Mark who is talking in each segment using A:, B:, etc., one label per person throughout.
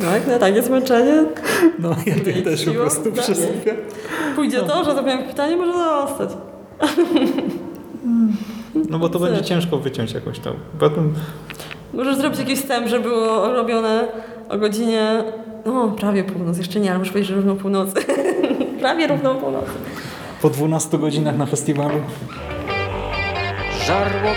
A: Tak, no takie zmęczenie.
B: No, ja tych też po prostu
A: zdania.
B: przesypię.
A: Pójdzie to, że zapomniałem pytanie, może zostać.
B: No bo to
A: Co?
B: będzie ciężko wyciąć jakoś tam. Potem
A: Możesz zrobić jakiś wstęp, że było robione o godzinie, no prawie północ, jeszcze nie, ale muszę powiedzieć, że równo północy. prawie równo północy.
B: po 12 godzinach na festiwalu.
C: Żarłok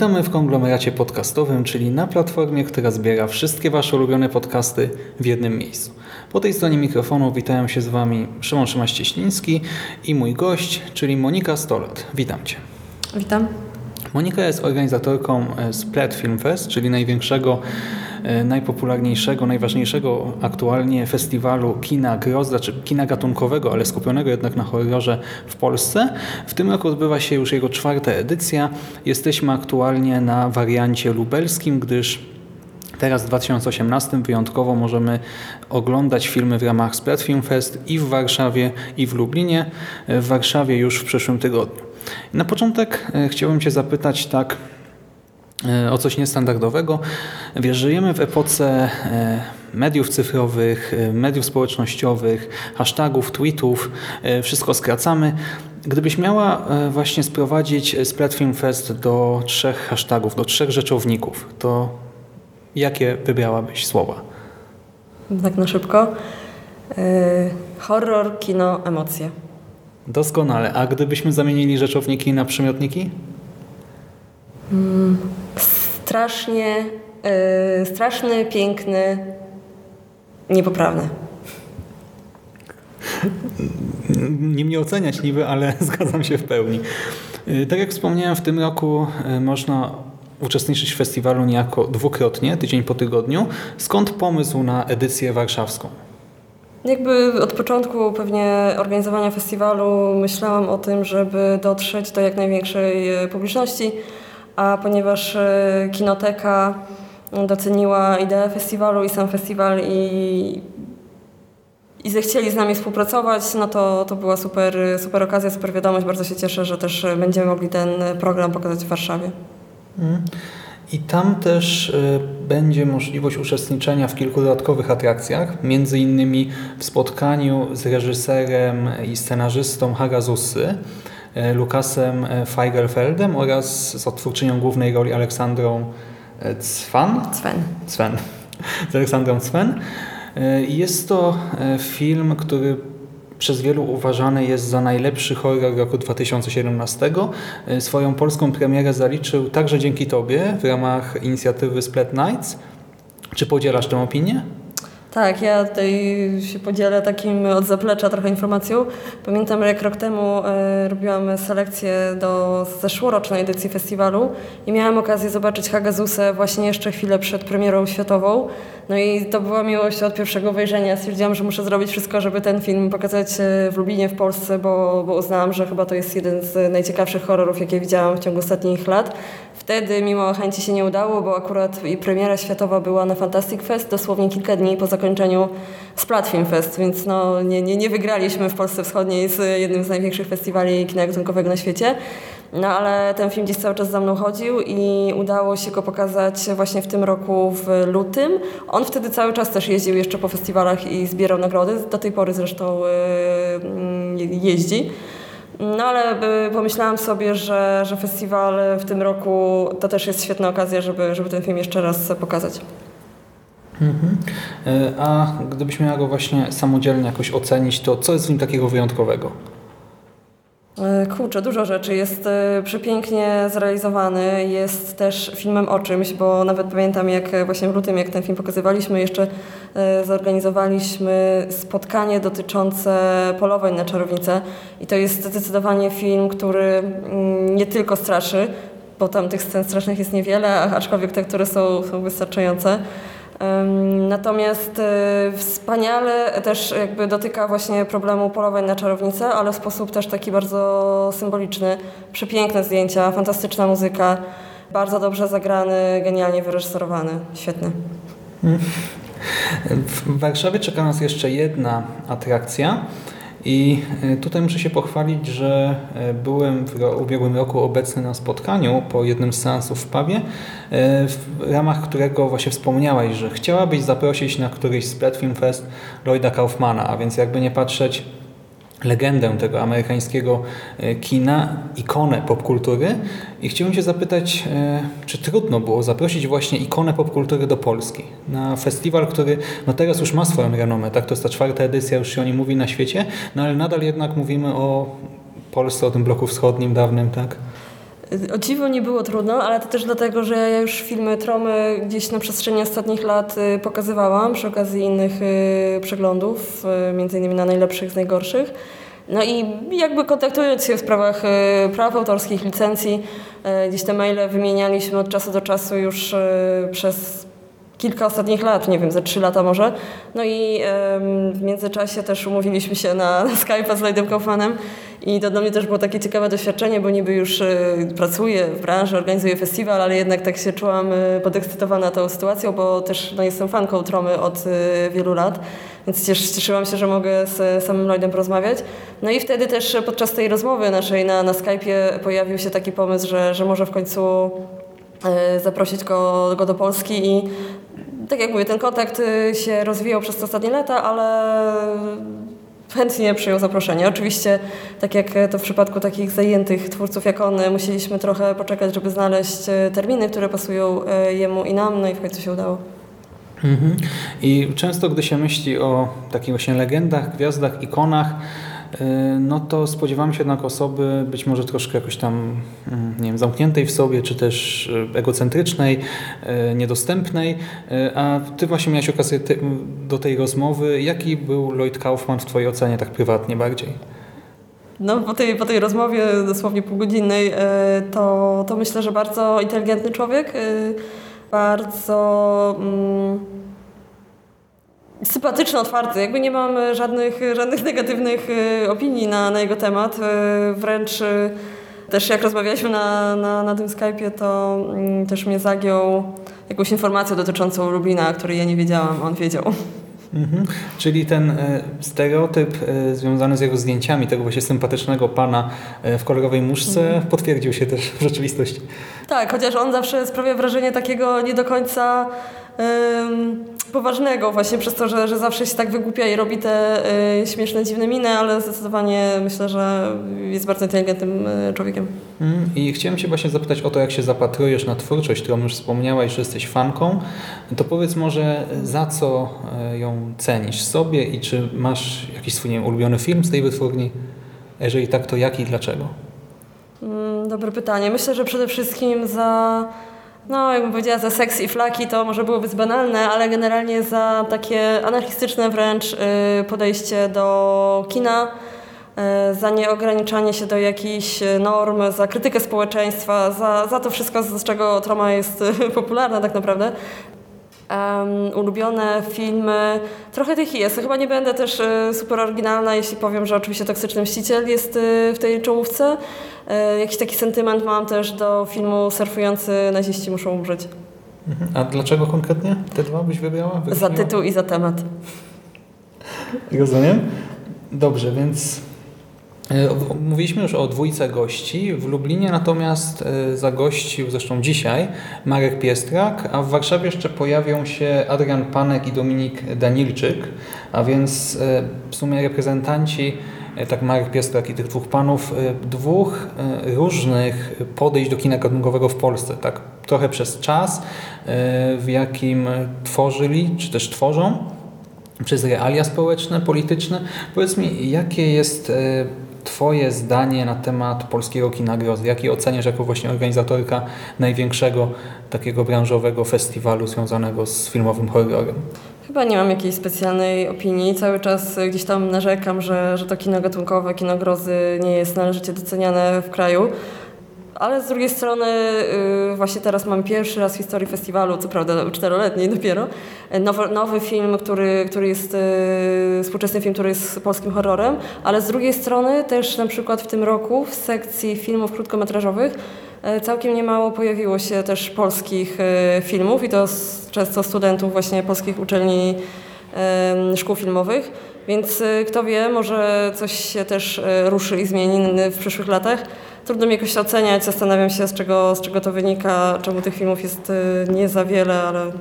B: Witamy w konglomeracie podcastowym, czyli na platformie, która zbiera wszystkie Wasze ulubione podcasty w jednym miejscu. Po tej stronie mikrofonu witają się z Wami Szymon Szymaś-Cieśliński i mój gość, czyli Monika Stolat. Witam Cię.
A: Witam.
B: Monika jest organizatorką e, Splat Film Fest, czyli największego, e, najpopularniejszego, najważniejszego aktualnie festiwalu kina groza, czy kina gatunkowego, ale skupionego jednak na horrorze w Polsce. W tym roku odbywa się już jego czwarta edycja. Jesteśmy aktualnie na wariancie lubelskim, gdyż Teraz w 2018 wyjątkowo możemy oglądać filmy w ramach Splat Film Fest i w Warszawie, i w Lublinie. W Warszawie już w przyszłym tygodniu. Na początek e, chciałbym Cię zapytać tak e, o coś niestandardowego. Wiesz, żyjemy w epoce e, mediów cyfrowych, e, mediów społecznościowych, hashtagów, tweetów, e, wszystko skracamy. Gdybyś miała e, właśnie sprowadzić Splat Film Fest do trzech hashtagów, do trzech rzeczowników, to jakie wybrałabyś słowa?
A: Tak na szybko. Yy, horror, kino, emocje.
B: Doskonale. A gdybyśmy zamienili rzeczowniki na przymiotniki?
A: Strasznie, yy, straszny, piękny, niepoprawny.
B: Nie mnie oceniać niby, ale zgadzam się w pełni. Y, Tak jak wspomniałem, w tym roku y, można uczestniczyć w festiwalu niejako dwukrotnie, tydzień po tygodniu. Skąd pomysł na edycję warszawską?
A: Jakby od początku pewnie organizowania festiwalu myślałam o tym, żeby dotrzeć do jak największej e, publiczności, a ponieważ e, kinoteka doceniła ideę festiwalu i sam festiwal i, i zechcieli z nami współpracować, no to, to była super, super okazja, super wiadomość. Bardzo się cieszę, że też będziemy mogli ten program pokazać w Warszawie.
B: I tam też y, będzie możliwość uczestniczenia w kilku dodatkowych atrakcjach, między innymi w spotkaniu z reżyserem i scenarzystą Hagazussy, y, Lukasem y, Feigelfeldem oraz z odtwórczynią głównej roli Aleksandrą y, Cwan.
A: Sven.
B: Sven. Z Aleksandrą. Y, Jest to film, który przez wielu uważany jest za najlepszy horror roku 2017. Y, Swoją polską premierę zaliczył także dzięki Tobie w ramach inicjatywy Splat Nights. Czy podzielasz tę opinię?
A: Tak, ja tutaj się podzielę takim od zaplecza trochę informacją. Pamiętam, jak rok temu e, robiłam selekcję do zeszłorocznej edycji festiwalu i miałam okazję zobaczyć Hagazusę właśnie jeszcze chwilę przed premierą światową. No i to była miłość od pierwszego wejrzenia. Stwierdziłam, że muszę zrobić wszystko, żeby ten film pokazać e, w Lublinie, w Polsce, bo, bo uznałam, że chyba to jest jeden z najciekawszych horrorów, jakie widziałam w ciągu ostatnich lat. Wtedy mimo chęci się nie udało, bo akurat premiera światowa była na Fantastic Fest dosłownie kilka dni po zakończeniu Splat Film Fest, więc no, nie, nie, nie wygraliśmy w Polsce Wschodniej z jednym z największych festiwali kina gatunkowego na świecie. No ale ten film gdzieś cały czas za mną chodził i udało się go pokazać właśnie w tym roku w lutym. On wtedy cały czas też jeździł jeszcze po festiwalach i zbierał nagrody. Do tej pory zresztą yy, jeździ. No ale pomyślałam sobie, że, że festiwal w tym roku to też jest świetna okazja, żeby, żeby ten film jeszcze raz pokazać.
B: Y, A gdybyś miała go właśnie samodzielnie jakoś ocenić, to co jest w nim takiego wyjątkowego?
A: E, Kurczę, dużo rzeczy. Jest e, przepięknie zrealizowany, jest też filmem o czymś, bo nawet pamiętam jak e, właśnie w lutym, jak ten film pokazywaliśmy, jeszcze zorganizowaliśmy spotkanie dotyczące polowań na czarownicę i to jest zdecydowanie film, który mm, nie tylko straszy, bo tam tych scen strasznych jest niewiele, aczkolwiek te, które są, są wystarczające. Natomiast y, wspaniale też jakby dotyka właśnie problemu polowań na czarownicę, ale w sposób też taki bardzo symboliczny. Przepiękne zdjęcia, fantastyczna muzyka, bardzo dobrze zagrany, genialnie wyreżyserowany. Świetny.
B: W Warszawie czeka nas jeszcze jedna atrakcja i e, tutaj muszę się pochwalić, że e, byłem w ubiegłym roku obecny na spotkaniu po jednym z seansów w pubie, e, w ramach którego właśnie wspomniałaś, że chciałabyś zaprosić na któryś z Splat Film Fest Lloyda Kaufmana, a więc jakby nie patrzeć legendę tego amerykańskiego e, kina, ikonę popkultury i chciałbym Cię zapytać, e, czy trudno było zaprosić właśnie ikonę popkultury do Polski na festiwal, który no teraz już ma swoją renomę, tak? To jest ta czwarta edycja, już się o nim mówi na świecie, no ale nadal jednak mówimy o Polsce, o tym bloku wschodnim dawnym, tak?
A: O dziwo nie było trudno, ale to też dlatego, że ja już filmy Tromy gdzieś na przestrzeni ostatnich lat y, pokazywałam przy okazji innych y, przeglądów, y, między innymi na najlepszych z najgorszych. No i jakby kontaktując się w sprawach praw autorskich, licencji, gdzieś te maile wymienialiśmy od czasu do czasu już przez kilka ostatnich lat, nie wiem, ze trzy lata może. No i w międzyczasie też umówiliśmy się na, Skype'a z Lloydem Kaufmanem i to dla mnie też było takie ciekawe doświadczenie, bo niby już e, pracuję w branży, organizuję festiwal, ale jednak tak się czułam e, podekscytowana tą sytuacją, bo też no, jestem fanką Tromy od e, wielu lat, więc ciesz, cieszyłam się, że mogę z samym Lloydem porozmawiać. No i wtedy też podczas tej rozmowy naszej na, na Skype'ie pojawił się taki pomysł, że, że może w końcu zaprosić go, go do Polski i tak jak mówię, ten kontakt y, się rozwijał przez te ostatnie lata, ale chętnie przyjął zaproszenie. Oczywiście, tak jak to w przypadku takich zajętych twórców jak on, musieliśmy trochę poczekać, żeby znaleźć y, terminy, które pasują y, jemu i nam, no i w końcu się udało.
B: Mhm. I często, gdy się myśli o takich właśnie legendach, gwiazdach, ikonach, no to spodziewamy się jednak osoby być może troszkę jakoś tam, mm, nie wiem, zamkniętej w sobie, czy też yy, egocentrycznej, yy, niedostępnej. A Ty właśnie miałeś okazję do tej rozmowy. Jaki był Lloyd Kaufman w Twojej ocenie, tak prywatnie bardziej?
A: No, po tej, po tej rozmowie dosłownie półgodzinnej, y, to, to myślę, że bardzo inteligentny człowiek, y, bardzo mm, sympatyczny, otwarty. Jakby nie mam żadnych, żadnych negatywnych y, opinii na, na jego temat. Wręcz też jak rozmawialiśmy na, na, na tym Skype'ie, to mm, też mnie zagiął jakąś informacją dotyczącą Lublina, której ja nie wiedziałam, on wiedział.
B: Mhm. Czyli ten e, stereotyp e, związany z jego zdjęciami, tego właśnie sympatycznego pana e, w kolorowej muszce potwierdził się też w rzeczywistości.
A: Tak, chociaż on zawsze sprawia wrażenie takiego nie do końca poważnego, właśnie przez to, że, że zawsze się tak wygłupia i robi te y, śmieszne, dziwne miny, ale zdecydowanie myślę, że jest bardzo inteligentnym y, człowiekiem.
B: Mm, I chciałem Cię właśnie zapytać o to, jak się zapatrujesz na twórczość, którą już wspomniałaś, że jesteś fanką. To powiedz może, za co e, ją cenisz sobie i czy masz jakiś swój nie wiem, ulubiony film z tej wytwórni? Jeżeli tak, to jaki i dlaczego?
A: Mm, Dobre pytanie. Myślę, że przede wszystkim za, no jakbym powiedziała, za seks i flaki to może byłoby banalne, ale generalnie za takie anarchistyczne wręcz y, podejście do kina, y, za nieograniczanie się do jakichś norm, za krytykę społeczeństwa, za, za to wszystko, z czego Troma jest popularna tak naprawdę. Um, ulubione filmy, trochę tych jest. Chyba nie będę też y, super oryginalna, jeśli powiem, że oczywiście Toksyczny Mściciel jest y, w tej czołówce. Y, jakiś taki sentyment mam też do filmu Surfujący naziści muszą umrzeć.
B: Mhm. A dlaczego konkretnie te dwa byś wybrała?
A: Za tytuł i za temat.
B: Rozumiem. Dobrze, więc e, mówiliśmy już o dwójce gości. W Lublinie natomiast e, zagościł zresztą dzisiaj Marek Piestrak, a w Warszawie jeszcze pojawią się Adrian Panek i Dominik Danilczyk, a więc e, w sumie reprezentanci e, tak Marek Piestrak i tych dwóch panów, e, dwóch e, różnych podejść do kina gatunkowego w Polsce. Tak trochę przez czas, e, w jakim tworzyli, czy też tworzą przez realia społeczne, polityczne. Powiedz mi, jakie jest e, Twoje zdanie na temat polskiego kina grozy? Jakie oceniasz jako właśnie organizatorka największego takiego branżowego festiwalu związanego z filmowym horrorem?
A: Chyba nie mam jakiejś specjalnej opinii. Cały czas gdzieś tam narzekam, że, że to kino gatunkowe, kino grozy nie jest należycie doceniane w kraju. Ale z drugiej strony y, właśnie teraz mam pierwszy raz w historii festiwalu, co prawda czteroletniej dopiero, nowy, nowy film, który, który jest y, współczesny film, który jest polskim horrorem, ale z drugiej strony też na przykład w tym roku w sekcji filmów krótkometrażowych y, całkiem niemało pojawiło się też polskich filmów i to często studentów właśnie polskich uczelni szkół filmowych. Więc y, kto wie, może coś się też y, ruszy i zmieni w przyszłych latach. Trudno mi jakoś oceniać, zastanawiam się z czego, z czego to wynika, czemu tych filmów jest y, nie za wiele, ale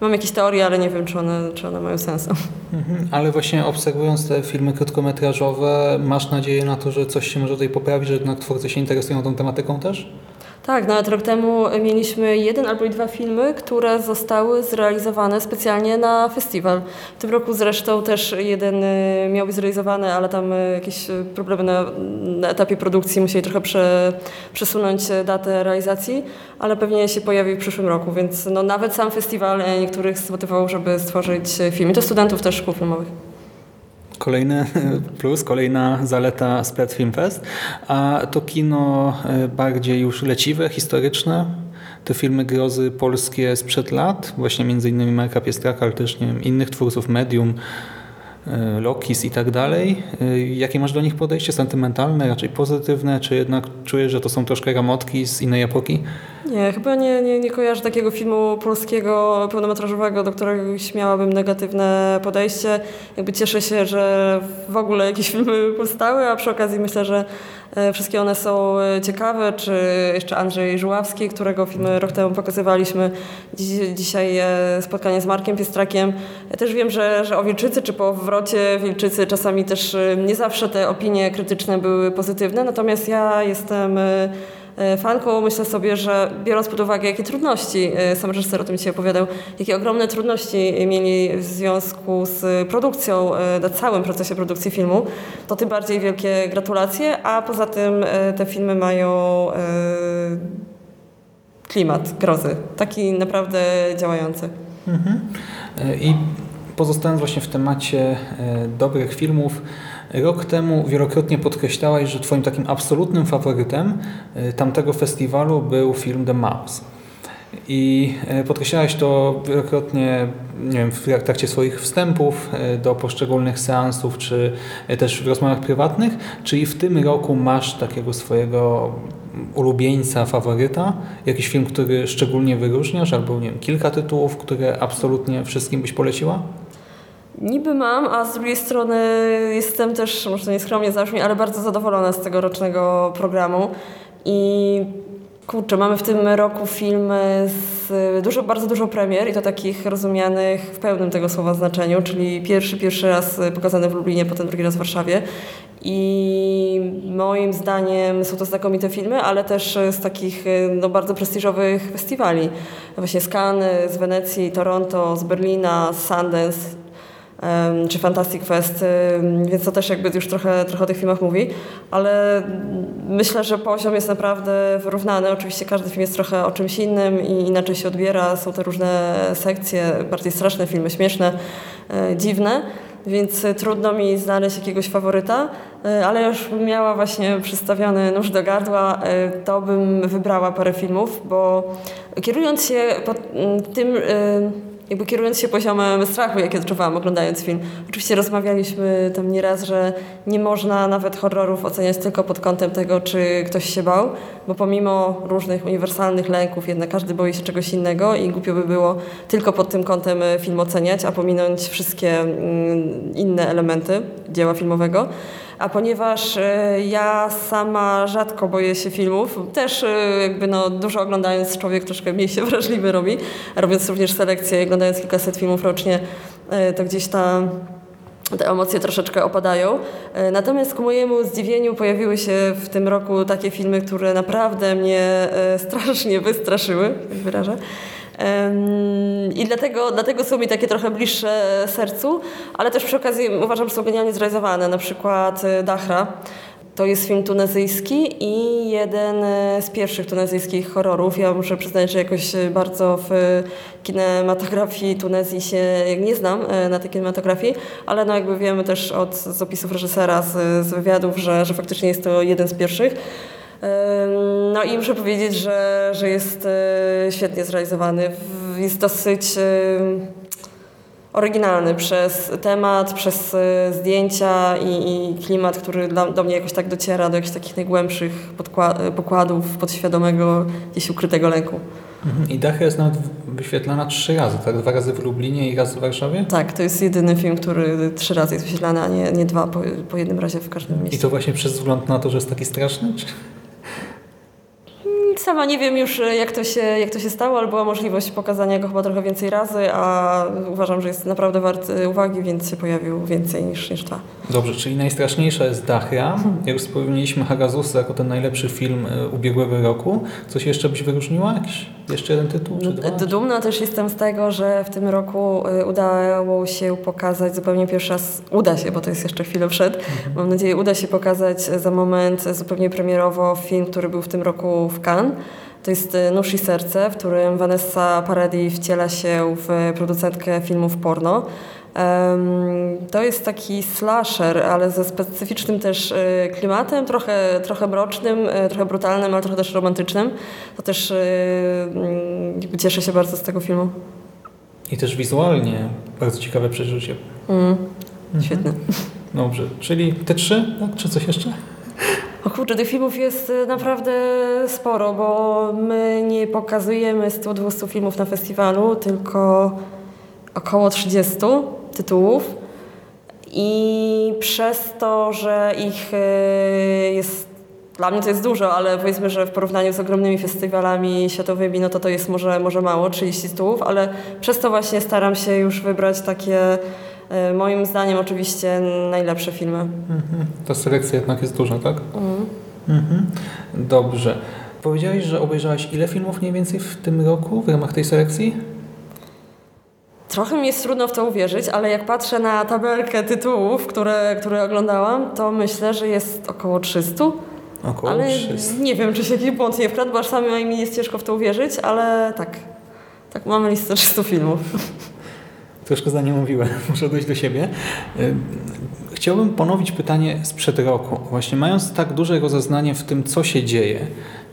A: mam jakieś teorie, ale nie wiem, czy one, czy one mają sens.
B: Mhm. Ale właśnie obserwując te filmy krótkometrażowe, masz nadzieję na to, że coś się może tutaj poprawi, że jednak twórcy się interesują tą tematyką też?
A: Tak, nawet rok temu mieliśmy jeden albo dwa filmy, które zostały zrealizowane specjalnie na festiwal. W tym roku zresztą też jeden y, miał być zrealizowany, ale tam y, jakieś y, problemy na, na etapie produkcji musieli trochę prze, przesunąć datę realizacji, ale pewnie się pojawi w przyszłym roku, więc no, nawet sam festiwal niektórych zmotywował, żeby stworzyć y, film. I to studentów też szkół filmowych.
B: Kolejny plus, kolejna zaleta Splat Film Fest, a to kino e, bardziej już leciwe, historyczne, te filmy grozy polskie sprzed lat, właśnie między innymi Marka Piestraka, ale też nie wiem, innych twórców Medium, Lokis i tak dalej. E, Jakie masz do nich podejście? Sentymentalne, raczej pozytywne, czy jednak czujesz, że to są troszkę ramotki z innej epoki?
A: Nie, chyba nie, nie, nie kojarzę takiego filmu polskiego pełnometrażowego, do którego miałabym negatywne podejście. Jakby cieszę się, że w ogóle jakieś filmy powstały, a przy okazji myślę, że e, wszystkie one są e, ciekawe, czy jeszcze Andrzej Żuławski, którego filmy rok temu pokazywaliśmy. Dziś, dzisiaj e, spotkanie z Markiem Piestrakiem. Ja też wiem, że, że o Wilczycy, czy po wrocie Wilczycy czasami też e, nie zawsze te opinie krytyczne były pozytywne, natomiast ja jestem e, e, fanką, myślę sobie, że biorąc pod uwagę, jakie trudności, e, sam reżyser o tym dzisiaj opowiadał, jakie ogromne trudności mieli w związku z produkcją, e, na całym procesie produkcji filmu, to tym bardziej wielkie gratulacje, a poza tym e, te filmy mają e, klimat grozy, taki naprawdę działający.
B: E, I pozostając właśnie w temacie e, dobrych filmów, rok temu wielokrotnie podkreślałaś, że twoim takim absolutnym faworytem e, tamtego festiwalu był film The Mouse. I e, podkreślałaś to wielokrotnie nie wiem, w trakcie swoich wstępów e, do poszczególnych seansów, czy też w rozmowach prywatnych. Czyli w tym roku masz takiego swojego ulubieńca, faworyta? Jakiś film, który szczególnie wyróżniasz, albo nie wiem, kilka tytułów, które absolutnie wszystkim byś poleciła?
A: Niby mam, a z drugiej strony jestem też, może nieskromnie zabrzmi, ale bardzo zadowolona z tegorocznego programu. I kurczę, mamy w tym roku filmy z dużo, bardzo dużo premier i to takich rozumianych w pełnym tego słowa znaczeniu, czyli pierwszy, pierwszy raz pokazany w Lublinie, potem drugi raz w Warszawie. I moim zdaniem są to znakomite filmy, ale też z takich no, bardzo prestiżowych festiwali. Właśnie z Cannes, z Wenecji, Toronto, z Berlina, z Sundance, czy Fantastic Fest, więc to też jakby już trochę, trochę o tych filmach mówi, ale myślę, że poziom jest naprawdę wyrównany. Oczywiście każdy film jest trochę o czymś innym i inaczej się odbiera. Są te różne sekcje, bardziej straszne filmy, śmieszne, e, dziwne. Więc e, trudno mi znaleźć jakiegoś faworyta, ale już miała właśnie przystawiony nóż do gardła, e, to bym wybrała parę filmów, bo kierując się tym, e, jakby kierując się poziomem strachu, jaki odczuwałam oglądając film. Oczywiście rozmawialiśmy tam nieraz, że nie można nawet horrorów oceniać tylko pod kątem tego, czy ktoś się bał, bo pomimo różnych uniwersalnych lęków, jednak każdy boi się czegoś innego i głupio by było tylko pod tym kątem e, film oceniać, a pominąć wszystkie inne elementy dzieła filmowego. A ponieważ e, ja sama rzadko boję się filmów, też e, jakby no, dużo oglądając człowiek troszkę mniej się wrażliwy robi, robiąc również selekcję, oglądając kilkaset filmów rocznie, e, to gdzieś ta te emocje troszeczkę opadają. Natomiast ku mojemu zdziwieniu pojawiły się w tym roku takie filmy, które naprawdę mnie strasznie wystraszyły, jak wyrażę. I dlatego, dlatego są mi takie trochę bliższe sercu, ale też przy okazji uważam, że są genialnie zrealizowane. Na przykład e, Dachra. To jest film tunezyjski i jeden e, z pierwszych tunezyjskich horrorów. Ja muszę przyznać, że jakoś e, bardzo w kinematografii Tunezji się nie znam e, na tej kinematografii, ale no jakby wiemy też od z opisów reżysera, z, z wywiadów, że, że faktycznie jest to jeden z pierwszych. No i muszę powiedzieć, że, że jest e, świetnie zrealizowany. Jest dosyć e, oryginalny przez temat, przez e, zdjęcia i, i klimat, który dla, do mnie jakoś tak dociera, do jakichś takich najgłębszych pokładów podświadomego, gdzieś ukrytego lęku.
B: Mhm. I Dachia jest nawet wyświetlana trzy razy, tak? Dwa razy w Lublinie i raz w Warszawie?
A: Tak, to jest jedyny film, który trzy razy jest wyświetlany, a nie, nie dwa po, po jednym razie w każdym
B: I
A: mieście.
B: to właśnie przez wzgląd na to, że jest taki straszny? Czy...
A: Sama nie wiem już, e, jak to, się, jak to się stało, ale była możliwość pokazania go chyba trochę więcej razy, a uważam, że jest naprawdę wart e, uwagi, więc się pojawił więcej niż, niż dwa.
B: Dobrze, czyli najstraszniejsza jest Dachia. Jak już wspomnieliśmy Hagazusa jako ten najlepszy film e, ubiegłego roku. Coś jeszcze byś wyróżniła? Jakiś jeszcze jeden tytuł
A: Dumna też jestem z tego, że w tym roku y, udało się pokazać zupełnie pierwszy raz, uda się, bo to jest jeszcze chwilę przed, mam nadzieję, uda się pokazać za moment zupełnie premierowo film, który był w tym roku w Cannes. To jest y, Nóż i Serce, w którym Vanessa Paradis wciela się w producentkę filmów porno. To jest taki slasher, ale ze specyficznym też y, klimatem, trochę, trochę mrocznym, y, trochę brutalnym, ale trochę też romantycznym. To też jakby cieszę się bardzo z tego filmu.
B: I też wizualnie bardzo ciekawe przeżycie.
A: Mm, świetny.
B: Dobrze, czyli te trzy, tak? Czy coś jeszcze?
A: O kurczę, tych filmów jest naprawdę sporo, bo my nie pokazujemy 100-200 filmów na festiwalu, tylko około 30 tytułów. I przez to, że ich y, jest, dla mnie to jest dużo, ale powiedzmy, że w porównaniu z ogromnymi festiwalami światowymi, no to to jest może, może mało, 30 tytułów, ale przez to właśnie staram się już wybrać takie, y, moim zdaniem oczywiście, najlepsze filmy.
B: Mhm. Ta selekcja jednak jest duża, tak? Mhm. Dobrze. Powiedziałeś, że obejrzałaś ile filmów mniej więcej w tym roku w ramach tej selekcji?
A: Trochę mi jest trudno w to uwierzyć, ale jak patrzę na tabelkę tytułów, które, które oglądałam, to myślę, że jest około 300.
B: Około
A: ale
B: 300.
A: nie wiem, czy się jakiś błąd nie wkradł, bo aż samej mi jest ciężko w to uwierzyć, ale tak. Tak, mamy listę 300 filmów.
B: Troszkę za nie mówiłem, muszę dojść do siebie. Chciałbym ponowić pytanie sprzed roku. Właśnie mając tak duże rozeznanie w tym, co się dzieje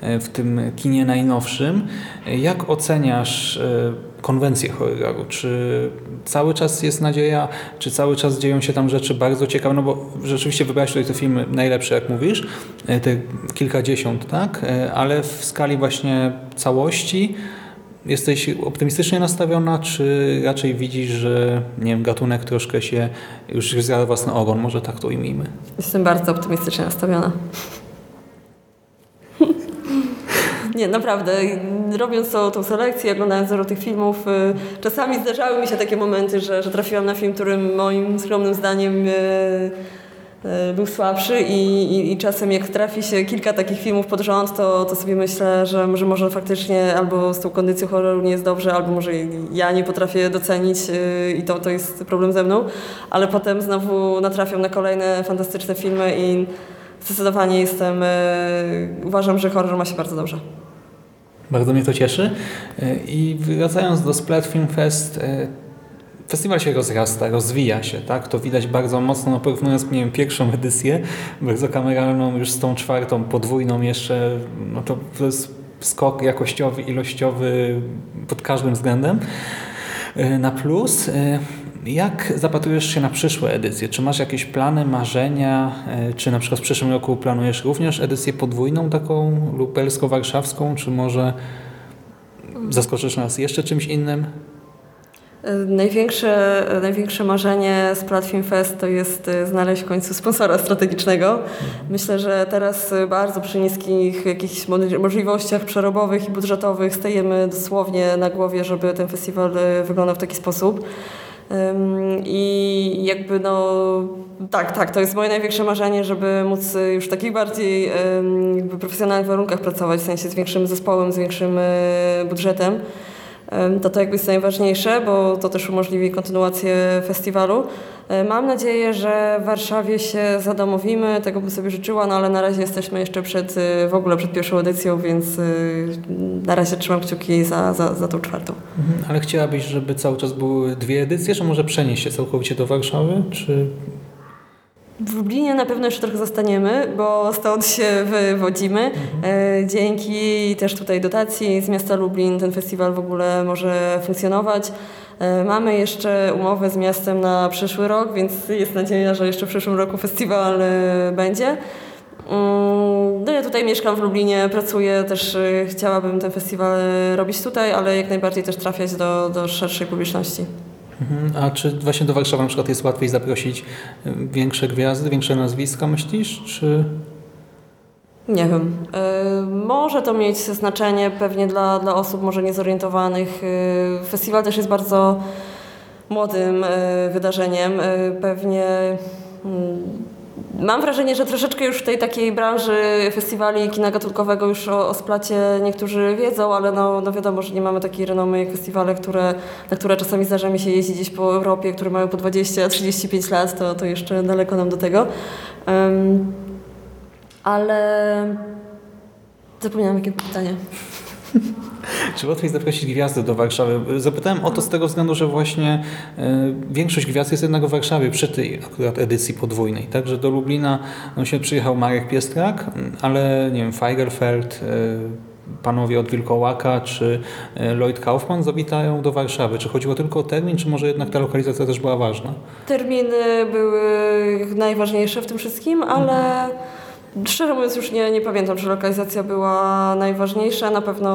B: y, w tym kinie najnowszym, y, jak oceniasz y, konwencję horroru? Czy cały czas jest nadzieja, czy cały czas dzieją się tam rzeczy bardzo ciekawe? No bo rzeczywiście wybrałeś tutaj te filmy najlepsze, jak mówisz, te kilkadziesiąt, tak? Ale w skali właśnie całości Jesteś optymistycznie nastawiona, czy raczej widzisz, że nie wiem, gatunek troszkę się już zjada własny ogon, może tak to ujmijmy?
A: Jestem bardzo optymistycznie nastawiona. Nie, naprawdę. Robiąc tą, tą selekcję, oglądając zero tych filmów, y, czasami zdarzały mi się takie momenty, że, że trafiłam na film, który moim skromnym zdaniem y, był słabszy i, i, i czasem jak trafi się kilka takich filmów pod rząd, to, to sobie myślę, że, że może faktycznie albo z tą kondycją horroru nie jest dobrze, albo może ja nie potrafię docenić y, i to, to jest problem ze mną, ale potem znowu natrafiam na kolejne fantastyczne filmy i zdecydowanie jestem, y, uważam, że horror ma się bardzo dobrze.
B: Bardzo mnie to cieszy. I wracając do Splat Film Fest, festiwal się rozrasta, rozwija się, tak? To widać bardzo mocno, no porównując, nie wiem, pierwszą edycję, kameralną, już z tą czwartą, podwójną jeszcze, no to, to jest skok jakościowy, ilościowy pod każdym względem. Y, Na plus, y, jak zapatrujesz się na przyszłe edycje? Czy masz jakieś plany, marzenia? Y, Czy na przykład w przyszłym roku planujesz również edycję podwójną, taką lubelsko-warszawską? Czy może zaskoczysz nas jeszcze czymś innym?
A: Y, Największe, największe marzenie z Platform Fest to jest y, znaleźć w końcu sponsora strategicznego. Myślę, że teraz y, bardzo przy niskich jakichś mo- możliwościach przerobowych i budżetowych stajemy dosłownie na głowie, żeby ten festiwal wyglądał w taki sposób. I jakby no tak, tak, to jest moje największe marzenie, żeby móc już w takich bardziej jakby profesjonalnych warunkach pracować, w sensie z większym zespołem, z większym budżetem. To to jakby jest najważniejsze, bo to też umożliwi kontynuację festiwalu. Mam nadzieję, że w Warszawie się zadomowimy, tego bym sobie życzyła, no ale na razie jesteśmy jeszcze przed, y, w ogóle przed pierwszą edycją, więc y, na razie trzymam kciuki za, za, za tą czwartą.
B: Mhm. Ale chciałabyś, żeby cały czas były dwie edycje, czy może przenieść się całkowicie do Warszawy? Czy
A: W Lublinie na pewno jeszcze trochę zostaniemy, bo stąd się wywodzimy. E, Dzięki też tutaj dotacji z miasta Lublin ten festiwal w ogóle może funkcjonować. E, Mamy jeszcze umowę z miastem na przyszły rok, więc jest nadzieja, że jeszcze w przyszłym roku festiwal e, będzie. Mm, No ja tutaj mieszkam w Lublinie, pracuję, też chciałabym ten festiwal robić tutaj, ale jak najbardziej też trafiać do, do szerszej publiczności.
B: Mhm. A czy właśnie do Warszawy na przykład jest łatwiej zaprosić y, większe gwiazdy, większe nazwiska, myślisz? Czy...
A: Nie wiem. Y, może to mieć znaczenie pewnie dla, dla osób może niezorientowanych. Y, festiwal też jest bardzo młodym wydarzeniem. Pewnie mm, mam wrażenie, że troszeczkę już w tej takiej branży festiwali kina gatunkowego już o, o Splacie niektórzy wiedzą, ale no, no wiadomo, że nie mamy takiej renomy jak festiwale, które, na które czasami zdarza mi się jeździć gdzieś po Europie, które mają po 20-35 lat, to, to jeszcze daleko nam do tego. Ym, ale zapomniałam jakie pytanie.
B: Czy łatwiej zaprosić gwiazdy do Warszawy? Zapytałem o to z tego względu, że właśnie y, większość gwiazd jest jednak w Warszawie przy tej akurat edycji podwójnej. Także do Lublina no, się przyjechał Marek Piestrak, ale nie wiem, Feigerfeld, y, panowie od Wilkołaka czy y, Lloyd Kaufman zawitają do Warszawy. Czy chodziło tylko o termin, czy może jednak ta lokalizacja też była ważna?
A: Terminy były najważniejsze w tym wszystkim, ale szczerze mówiąc już nie, nie pamiętam, czy lokalizacja była najważniejsza. Na pewno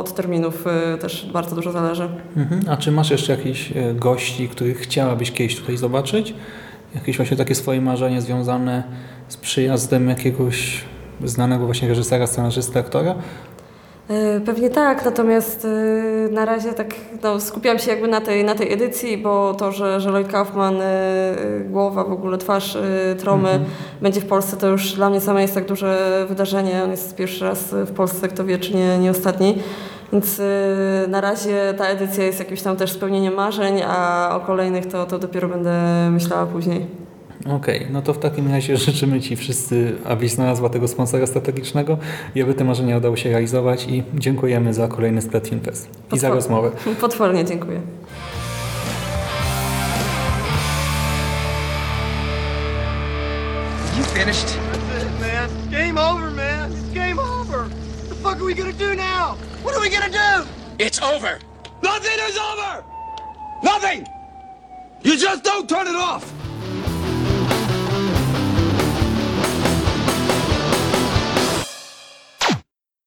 A: od terminów y, też bardzo dużo zależy.
B: Mhm. A czy masz jeszcze jakichś e, gości, których chciałabyś kiedyś tutaj zobaczyć? Jakieś właśnie takie swoje marzenie związane z przyjazdem jakiegoś znanego właśnie reżysera, scenarzysty, aktora?
A: Y, Pewnie tak, natomiast y, na razie tak no, skupiam się jakby na tej, na tej edycji, bo to, że, że Lloyd Kaufman, y, głowa, w ogóle twarz Tromy będzie w Polsce, to już dla mnie same jest tak duże wydarzenie. On jest pierwszy raz w Polsce, kto wie, czy nie, nie ostatni. Więc na razie ta edycja jest jakimś tam też spełnieniem marzeń, a o kolejnych to, to dopiero będę myślała później.
B: Okej, no to w takim razie życzymy Ci wszyscy, abyś znalazła tego sponsora strategicznego i aby te marzenia udało się realizować i dziękujemy za kolejny Splat Film Fest i za rozmowę.
A: Potwornie dziękuję.
C: You finished?
D: That's it, man. Game over, man. It's game over. What the fuck are we gonna do now? What are we gonna do?
E: It's over.
D: Nothing is over! Nothing! You just don't turn it off!